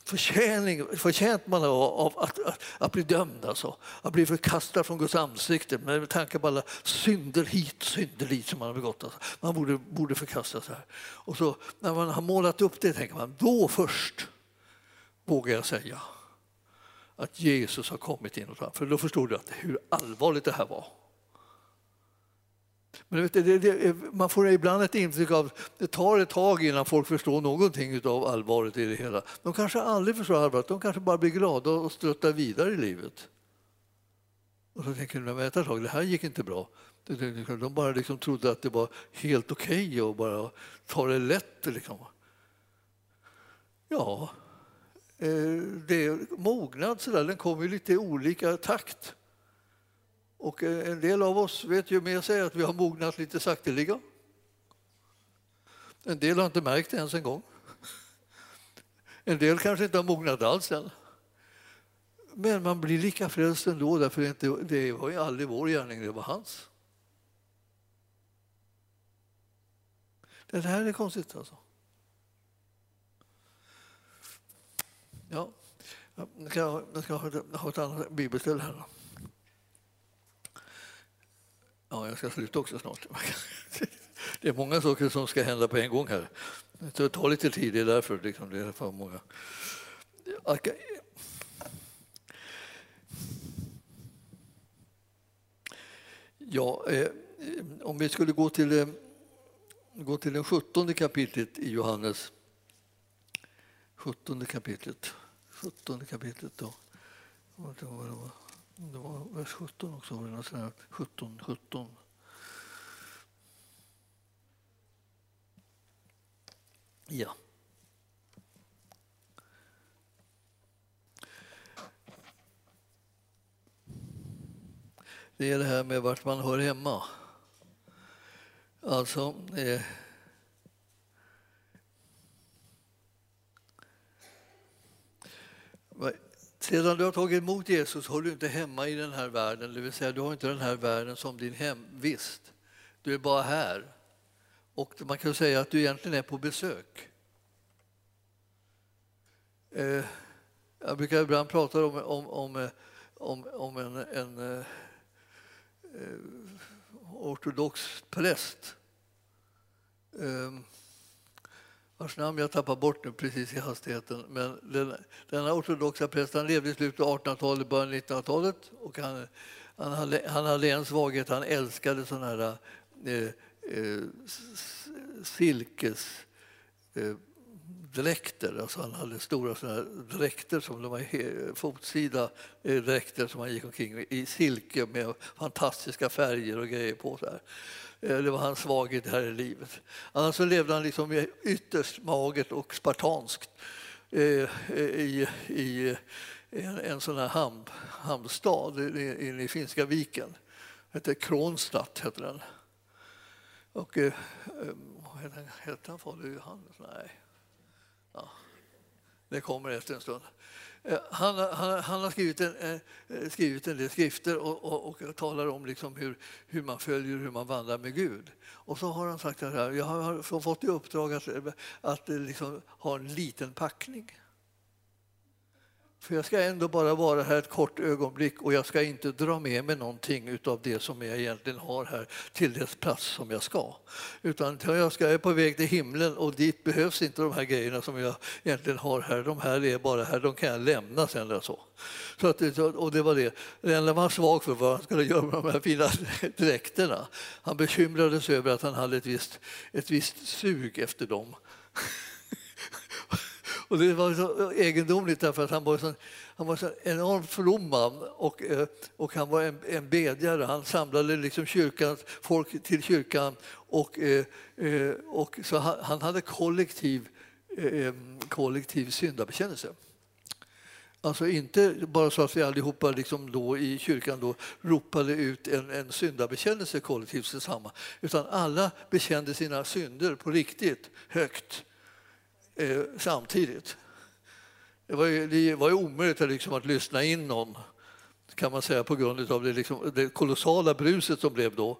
förtjäning, förtjänt man av, av att, att, att, bli dömd, alltså. att bli förkastad från Guds ansikte med tanke på alla synder hit synder dit som man har begått. Alltså. Man borde, borde förkastas här. Och så när man har målat upp det tänker man, då först vågar jag säga att Jesus har kommit in. För då förstod du hur allvarligt det här var. Men vet, det, det, man får ibland ett intryck av att det tar ett tag innan folk förstår någonting av allvaret i det hela. De kanske aldrig förstår allvaret, de kanske bara blir glada och struttar vidare i livet. Och så tänker de, vänta ett tag, det här gick inte bra. De bara liksom trodde att det var helt okej okay och bara ta det lätt. Liksom. Ja, eh, det är mognad så där, den kommer i lite olika takt. Och eh, en del av oss vet ju med sig att vi har mognat lite sakteliga. En del har inte märkt det ens en gång. En del kanske inte har mognat alls än. Men man blir lika frälst ändå, därför att det var ju aldrig vår gärning, det var hans. Det här är konstigt alltså. Ja, jag ska, jag ska ha ett annat bibelställe här. Ja, jag ska sluta också snart. <laughs> Det är många saker som ska hända på en gång här. Det tar lite tid, det är därför. Liksom, det är för många. Ja, eh, om vi skulle gå till, eh, gå till det 17 kapitlet i Johannes. 17 kapitlet. 17 kapitlet då. Det var, det var vers 17 också. Var det 17, 17. Ja. Det är det här med vart man hör hemma. Alltså... Eh, sedan du har tagit emot Jesus hör du inte hemma i den här världen, det vill säga du har inte den här världen som din hemvist. Du är bara här. Och man kan säga att du egentligen är på besök. Eh, jag brukar ibland prata om, om, om, eh, om, om en, en eh, ortodox präst ehm, vars namn jag tappar bort nu precis i hastigheten. Men den, denna ortodoxa präst han levde i slutet av 1800-talet, början av 1900-talet och han, han, hade, han hade en svaghet, han älskade sådana här eh, eh, silkes eh, dräkter. Alltså han hade stora såna dräkter som de var fotsida eh, dräkter som han gick omkring i silke med fantastiska färger och grejer på. Så här. Eh, det var hans svaghet här i livet. Annars så levde han liksom ytterst magert och spartanskt eh, eh, i, i en, en sån här hamn, hamnstad inne i Finska viken. Hette Kronstadt hette den. Och eh, hette han Fader Johannes? Nej. Ja. Det kommer efter en stund. Eh, han, han, han, har skrivit en, eh, eh, skrivit en del skrifter och, och, och talar om liksom hur, hur man följer hur man vandrar med Gud. Och så har han sagt att jag har fått i uppdrag att, att liksom ha en liten packning. För jag ska ändå bara vara här ett kort ögonblick och jag ska inte dra med mig någonting av det som jag egentligen har här till dess plats som jag ska. Utan jag ska är på väg till himlen och dit behövs inte de här grejerna som jag egentligen har här. De här är bara här, de kan jag lämna sen. Eller så. Så att, och det var det. Det enda man var svag för var vad han skulle göra med de här fina <laughs> dräkterna. Han bekymrades över att han hade ett visst, ett visst sug efter dem. <laughs> Och det var så egendomligt därför att han var så, han var så enormt from man och, eh, och han var en, en bedjare. Han samlade liksom kyrkan, folk till kyrkan och, eh, eh, och så han hade kollektiv, kollektiv syndabekännelse. Alltså inte bara så att vi allihopa liksom då i kyrkan då ropade ut en, en syndabekännelse kollektivt tillsammans utan alla bekände sina synder på riktigt, högt eh, samtidigt. Det var ju, det var ju omöjligt liksom att lyssna in någon kan man säga på grund av det, liksom, det kolossala bruset som blev då.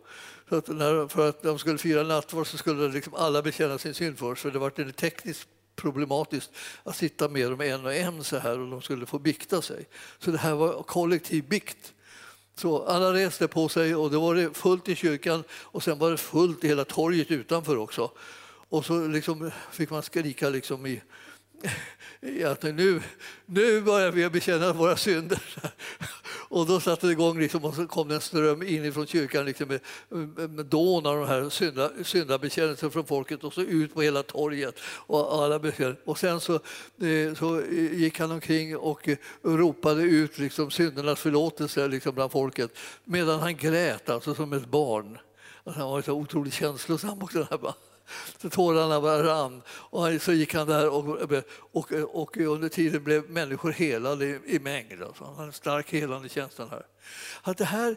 Så att när, för att de skulle fira nattvard så skulle liksom alla bekänna sin synd först för det var tekniskt problematiskt att sitta med dem en och en så här och de skulle få bikta sig. Så det här var kollektiv bikt. Så alla reste på sig och det var det fullt i kyrkan och sen var det fullt i hela torget utanför också. Och så liksom fick man skrika liksom i, i att nu, nu börjar vi bekänna våra synder. Och då satte det igång liksom, och så kom det en ström inifrån kyrkan liksom med, med dån av de här synda, syndabekännelser från folket och så ut på hela torget. Och, alla och sen så, eh, så gick han omkring och ropade ut liksom syndernas förlåtelse liksom bland folket medan han grät alltså som ett barn. Alltså han var så otroligt känslosam också. Den här så tårarna bara rann. Och så gick han där och, och, och under tiden blev människor helade i, i mängd. Alltså. Han hade en stark helande känsla här. Att det här,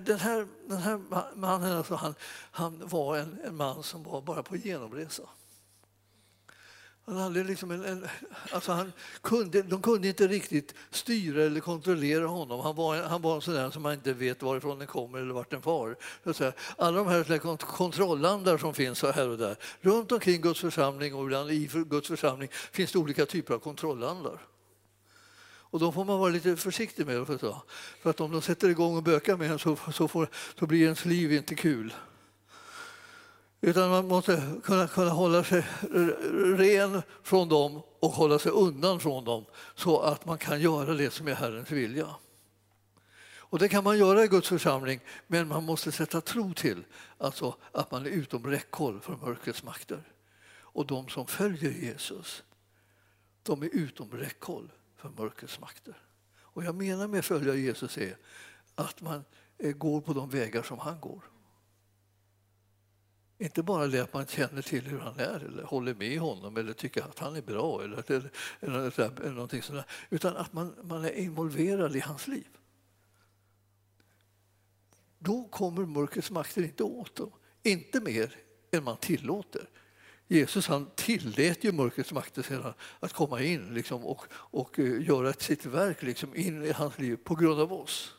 den, här, den här mannen alltså, han, han var en, en man som var bara på genomresa. Han hade liksom en, en, alltså han kunde, de kunde inte riktigt styra eller kontrollera honom. Han var, han var en sån där som man inte vet varifrån den kommer eller vart den far. Alla de här kontrollandar som finns här och där. Runt omkring Guds församling och ibland i Guds församling finns det olika typer av kontrollandar. Och de får man vara lite försiktig med. För, för att om de sätter igång och bökar med en så, så, får, så blir ens liv inte kul. Utan man måste kunna, kunna hålla sig ren från dem och hålla sig undan från dem så att man kan göra det som är Herrens vilja. Och det kan man göra i Guds församling, men man måste sätta tro till alltså att man är utom räckhåll för mörkrets makter. Och de som följer Jesus, de är utom räckhåll för mörkrets makter. Och jag menar med att följa Jesus är att man eh, går på de vägar som han går. Inte bara det att man känner till hur han är eller håller med honom eller tycker att han är bra eller, eller, eller, eller någonting sådär, utan att man, man är involverad i hans liv. Då kommer mörkrets makter inte åt dem, inte mer än man tillåter. Jesus han tillät ju mörkrets makter sedan att komma in liksom, och, och eh, göra sitt verk liksom, in i hans liv på grund av oss.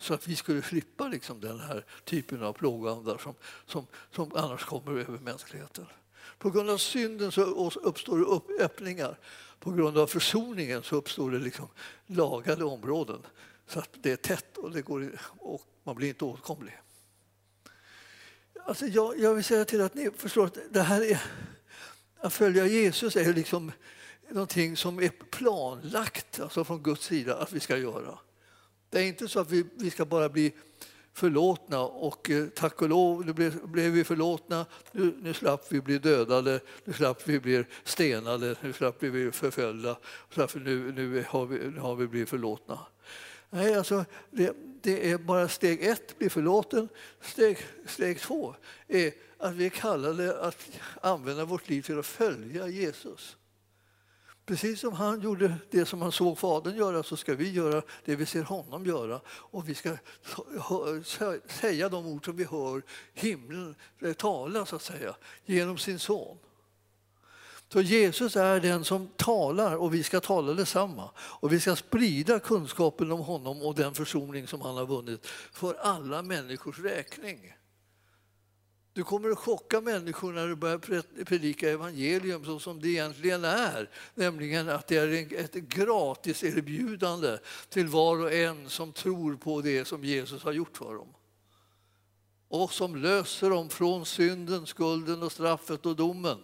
Så att vi skulle slippa liksom, den här typen av plågoandar som, som, som annars kommer över mänskligheten. På grund av synden så uppstår det upp, öppningar. På grund av försoningen så uppstår det liksom lagade områden. Så att det är tätt och, det går, och man blir inte åtkomlig. Alltså jag, jag vill säga till att ni förstår att det här är, att följa Jesus är liksom någonting som är planlagt alltså från Guds sida att vi ska göra. Det är inte så att vi, vi ska bara bli förlåtna och eh, tack och lov, nu blev, blev vi förlåtna, nu, nu slapp vi bli dödade, nu slapp vi bli stenade, nu slapp vi bli förföljda, nu, nu, har vi, nu har vi blivit förlåtna. Nej, alltså, det, det är bara steg ett, bli förlåten. Steg, steg två är att vi är kallade att använda vårt liv till att följa Jesus. Precis som han gjorde det som han såg Fadern göra så ska vi göra det vi ser honom göra. Och vi ska säga de ord som vi hör himlen eh, tala så att säga, genom sin son. Så Jesus är den som talar och vi ska tala detsamma. Och vi ska sprida kunskapen om honom och den försoning som han har vunnit för alla människors räkning. Du kommer att chocka människor när du börjar predika evangelium så som det egentligen är. Nämligen att det är ett gratis erbjudande till var och en som tror på det som Jesus har gjort för dem. Och som löser dem från synden, skulden och straffet och domen.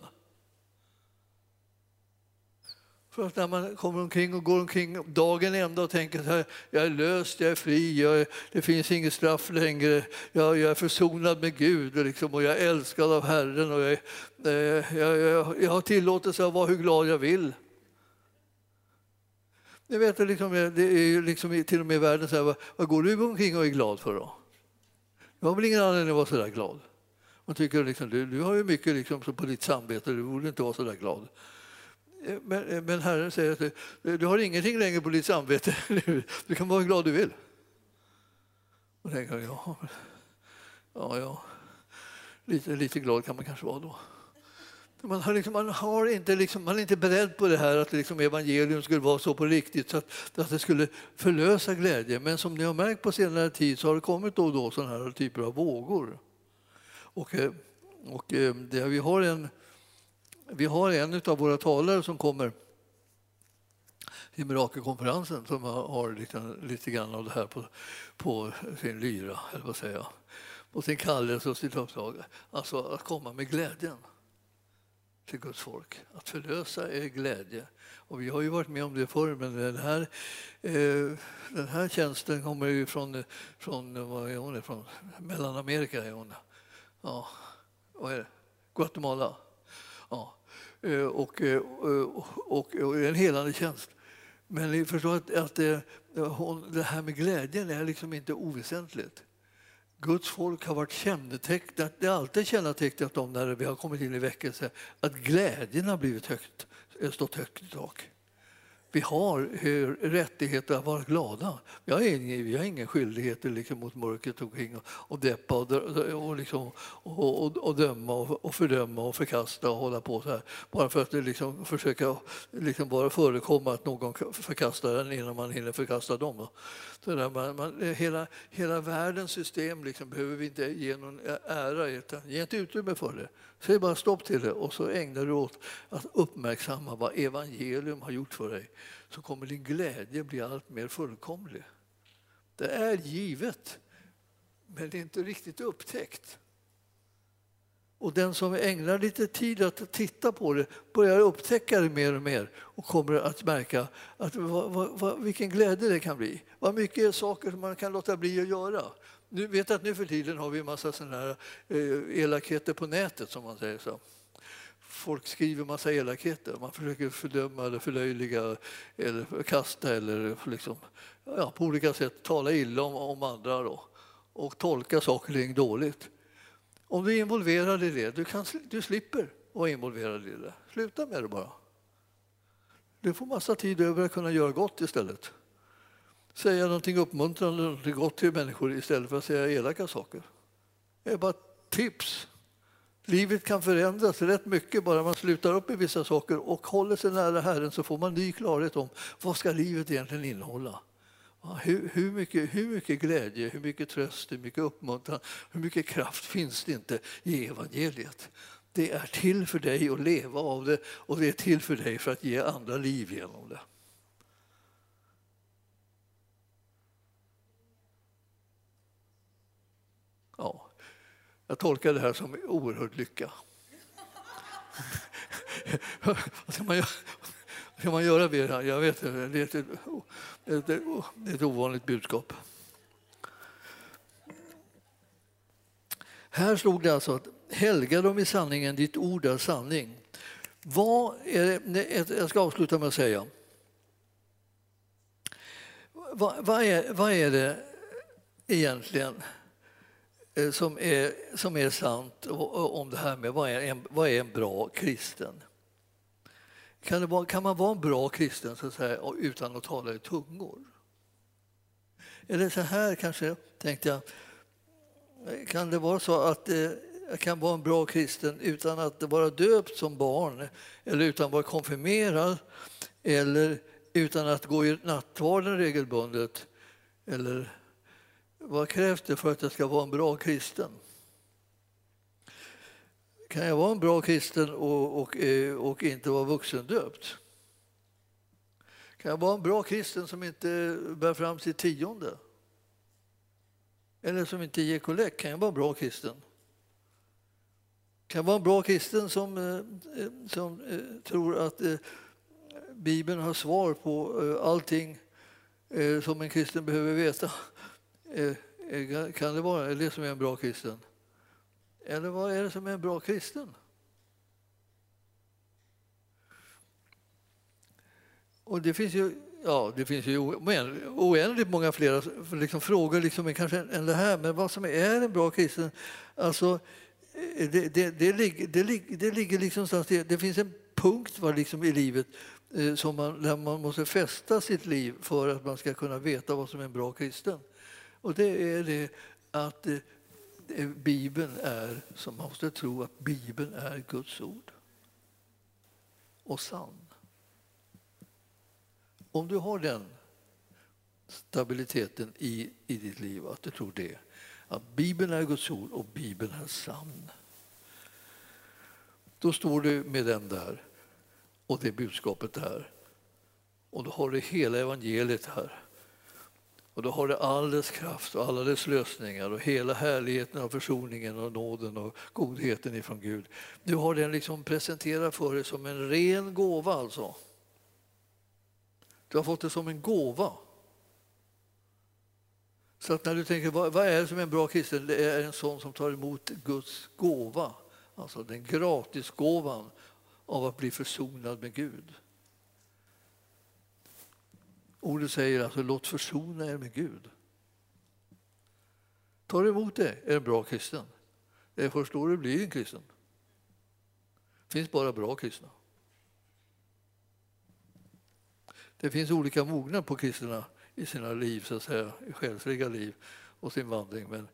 För att när man kommer omkring och går omkring dagen ända och tänker att jag är löst, jag är fri, jag är, det finns inget straff längre, jag, jag är försonad med Gud och, liksom, och jag är älskad av Herren och jag, eh, jag, jag, jag har tillåtelse att vara hur glad jag vill. Ni vet, liksom, det är liksom till och med i världen så här, vad, vad går du omkring och är glad för då? Jag har väl ingen anledning att vara så där glad. Man tycker liksom, du, du har ju mycket liksom, på ditt samvete, du borde inte vara så där glad. Eh, men, eh, men Herren säger att du, du har ingenting längre på ditt samvete. <laughs> Du kan vara hur glad du vill. Och tänker ja, ja, ja. Lite, lite glad kan man kanske vara då. Man, har liksom, man, har inte liksom, man är inte beredd på det här att liksom evangelium skulle vara så på riktigt så att, att det skulle förlösa glädje. Men som ni har märkt på senare tid så har det kommit då och då sådana här typer av vågor. Och, och det, vi har en vi har en av våra talare som kommer till Mirakelkonferensen som har lite, lite grann av det här på, på sin lyra, eller vad säger jag? på sin kallelse och sitt uppdrag. Alltså att komma med glädjen till Guds folk. Att förlösa är glädje. Och vi har ju varit med om det förr, men den här, eh, den här tjänsten kommer ju från, från, vad är hon, från Mellanamerika. Är hon. Ja, vad är det? Guatemala. Ja. Eh, eh, eh, och, och, och en helande tjänst. Men ni förstår att, att det, det här med glädjen är liksom inte oväsentligt. Guds folk har varit kännetecknat, det är alltid kännetecknat om när vi har kommit in i väckelse, att glädjen har blivit högt, stått högt i tak. Vi har eh, rättigheter att vara glada. Vi har ingen, vi har ingen skyldighet liksom mot mörkret omkring och, och deppa och, och, liksom, och, och, och döma och, och fördöma och förkasta och hålla på så här. Bara för att det liksom försöka liksom bara förekomma att någon förkastar den innan man hinner förkasta dem. Så där man, man, hela, hela världens system liksom behöver vi inte ge någon ära, utan ge inte utrymme för det. Säg bara stopp till det och så ägnar du åt att uppmärksamma vad evangelium har gjort för dig. Så kommer din glädje bli allt mer fullkomlig. Det är givet, men det är inte riktigt upptäckt. Och den som ägnar lite tid att titta på det börjar upptäcka det mer och mer och kommer att märka att vad, vad, vilken glädje det kan bli. Vad mycket saker man kan låta bli att göra. Nu vet att nu för tiden har vi en massa sådana här eh, elakheter på nätet som man säger så. Folk skriver massa elakheter. Man försöker fördöma eller förlöjliga eller förkasta eller liksom, ja, på olika sätt tala illa om, om andra då, och tolka saker och ting dåligt. Om du är involverad i det, du, kan, du slipper vara involverad i det. Sluta med det bara. Du får massa tid över att kunna göra gott istället. Säga någonting uppmuntrande, någonting gott till människor istället för att säga elaka saker. Det är bara tips. Livet kan förändras rätt mycket bara man slutar upp i vissa saker och håller sig nära Herren så får man ny klarhet om vad ska livet egentligen innehålla. Hur, hur, mycket, hur mycket glädje, hur mycket tröst, hur mycket uppmuntran, hur mycket kraft finns det inte i evangeliet? Det är till för dig att leva av det och det är till för dig för att ge andra liv genom det. Ja, jag tolkar det här som oerhört lycka. Vad ska man göra? Ska man göra det här? Jag vet inte. Det är ett, det är ett ovanligt budskap. Här stod det alltså att helga dem i sanningen, ditt ord är sanning. Vad är det, jag ska avsluta med att säga. Vad, vad, är, vad är det egentligen Eh, som är, som är sant om det här med vad är en, vad är en bra kristen? Kan, det vara, kan man vara en bra kristen så att säga, utan att tala i tungor? Eller så här kanske, tänkte jag. Kan det vara så att eh, jag kan vara en bra kristen utan att vara döpt som barn eller utan att vara konfirmerad eller utan att gå i nattvarden regelbundet? Eller vad krävs det för att jag ska vara en bra kristen? Kan jag vara en bra kristen och, och, eh, och inte vara vuxendöpt? Kan jag vara en bra kristen som inte bär fram sitt tionde? Eller som inte ger kollekt? Kan jag vara en bra kristen? Kan jag vara en bra kristen som, eh, eh, som tror att Bibeln har svar på allting som en kristen behöver veta? Eh, eh, kan det vara det som är en bra kristen? Eller vad är det som är en bra kristen? Och det finns ju, ja, det finns ju oändligt många fler liksom frågor liksom, kanske än det här. Men vad som är en bra kristen, alltså, eh, det, det, det, ligger, det, det ligger liksom det, det finns en punkt va, liksom, i livet eh, som man, där man måste fästa sitt liv för att man ska kunna veta vad som är en bra kristen. Och det är det att eh, Bibeln är, som man måste tro att Bibeln är Guds ord. Och sann. Om du har den stabiliteten i, i ditt liv, att du tror det, att Bibeln är Guds ord och Bibeln är sann. Då står du med den där och det budskapet där. Och då har du hela evangeliet här. Och då har det all dess kraft och alla dess lösningar och hela härligheten av försoningen och nåden och godheten ifrån Gud. Du har den liksom presenterad för dig som en ren gåva alltså. Du har fått det som en gåva. Så att när du tänker vad, är det som är en bra kristen? Det är en sån som tar emot Guds gåva. Alltså den gratisgåvan av att bli försonad med Gud. Ordet säger alltså låt försona er med Gud. Tar du emot det är en bra kristen. Det är först då du blir en kristen. Det finns bara bra kristna. Det finns olika mognad på kristna i sina liv, så att säga, i själsliga liv och sin vandring. Men,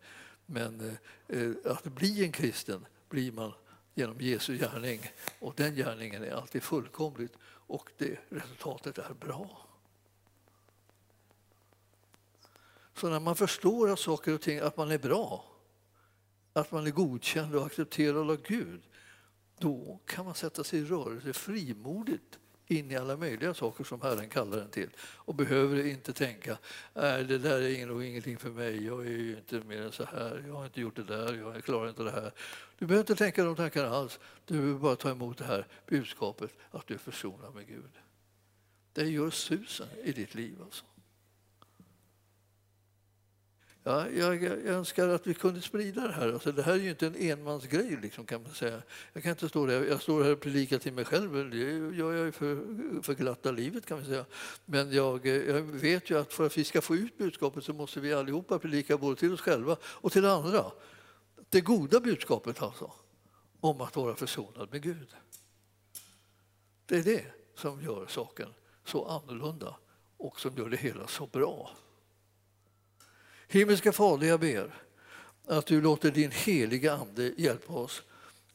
men eh, eh, att bli en kristen blir man genom Jesu gärning och den gärningen är alltid fullkomligt och det resultatet är bra. Så när man förstår att saker och ting, att man är bra, att man är godkänd och accepterad av Gud, då kan man sätta sig i rörelse frimodigt in i alla möjliga saker som Herren kallar en till och behöver inte tänka är det där är nog ingenting för mig, jag är ju inte mer än så här, jag har inte gjort det där, jag klarar inte det här. Du behöver inte tänka de tankarna alls, du behöver bara ta emot det här budskapet att du är försonad med Gud. Det gör susen i ditt liv. Alltså. Ja, jag, jag, önskar att vi kunde sprida det här. Alltså, det här är ju inte en enmansgrej, liksom, kan man säga. Jag kan inte stå där, jag står här och predikar till mig själv, det gör jag för, för glatta livet kan man säga. Men jag, jag, vet ju att för att vi ska få ut budskapet så måste vi allihopa predika både till oss själva och till andra. Det goda budskapet alltså, om att vara försonad med Gud. Det är det som gör saken så annorlunda och som gör det hela så bra. Himmelska Fader, jag ber att du låter din heliga Ande hjälpa oss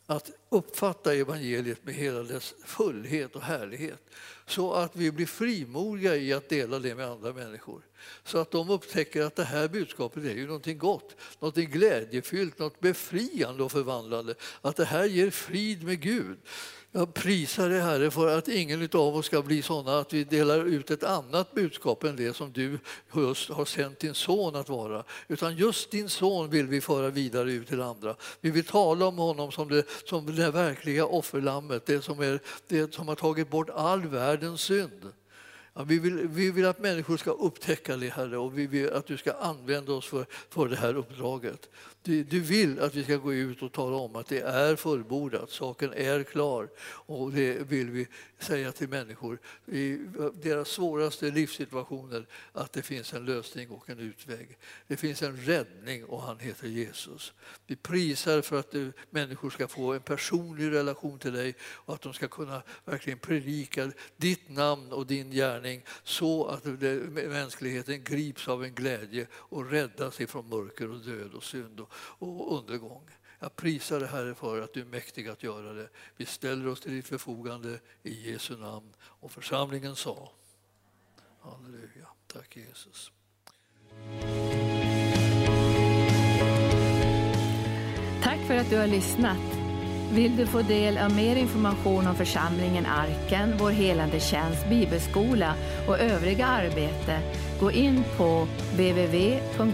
att uppfatta evangeliet med hela dess fullhet och härlighet så att vi blir frimodiga i att dela det med andra människor. Så att de upptäcker att det här budskapet är ju någonting gott, någonting glädjefyllt, något befriande och förvandlande. Att det här ger frid med Gud. Jag prisar dig Herre för att ingen av oss ska bli sådana att vi delar ut ett annat budskap än det som du just har sänt din son att vara. Utan just din son vill vi föra vidare ut till andra. Vi vill tala om honom som det, som det verkliga offerlammet, det som, är, det som har tagit bort all världens synd. Ja, vi, vill, vi vill att människor ska upptäcka det, Herre, och vi vill att du ska använda oss för, för det här uppdraget. Du, du, vill att vi ska gå ut och tala om att det är fullbordat, saken är klar. Och det vill vi säga till människor i deras svåraste livssituationer att det finns en lösning och en utväg. Det finns en räddning och han heter Jesus. Vi prisar för att du, människor ska få en personlig relation till dig och att de ska kunna verkligen predika ditt namn och din gärning så att mänskligheten grips av en glädje och räddas ifrån mörker och död och synd och undergång. Jag prisar dig Herre för att du är mäktig att göra det. Vi ställer oss till ditt förfogande i Jesu namn. Och församlingen sa Halleluja. Tack Jesus. Tack för att du har lyssnat. Vill du få del av mer information om församlingen Arken, vår helande tjänst, bibelskola och övriga arbete, gå in på www.arken.org.